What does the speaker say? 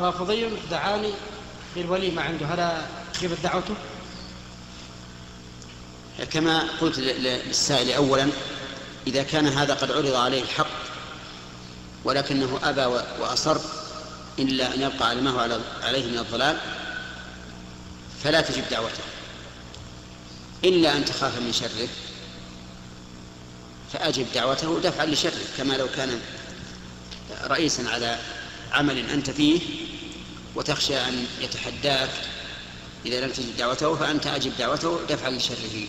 رافضي دعاني للوليمة عنده هل جبت دعوته؟ كما قلت للسائل أولا إذا كان هذا قد عرض عليه الحق ولكنه أبى وأصر إلا أن يبقى على ما هو عليه من الضلال فلا تجب دعوته إلا أن تخاف من شره فأجب دعوته دفعا لشره كما لو كان رئيسا على عمل أنت فيه وتخشى أن يتحداك إذا لم تجب دعوته فأنت أجب دعوته دفعا لشره.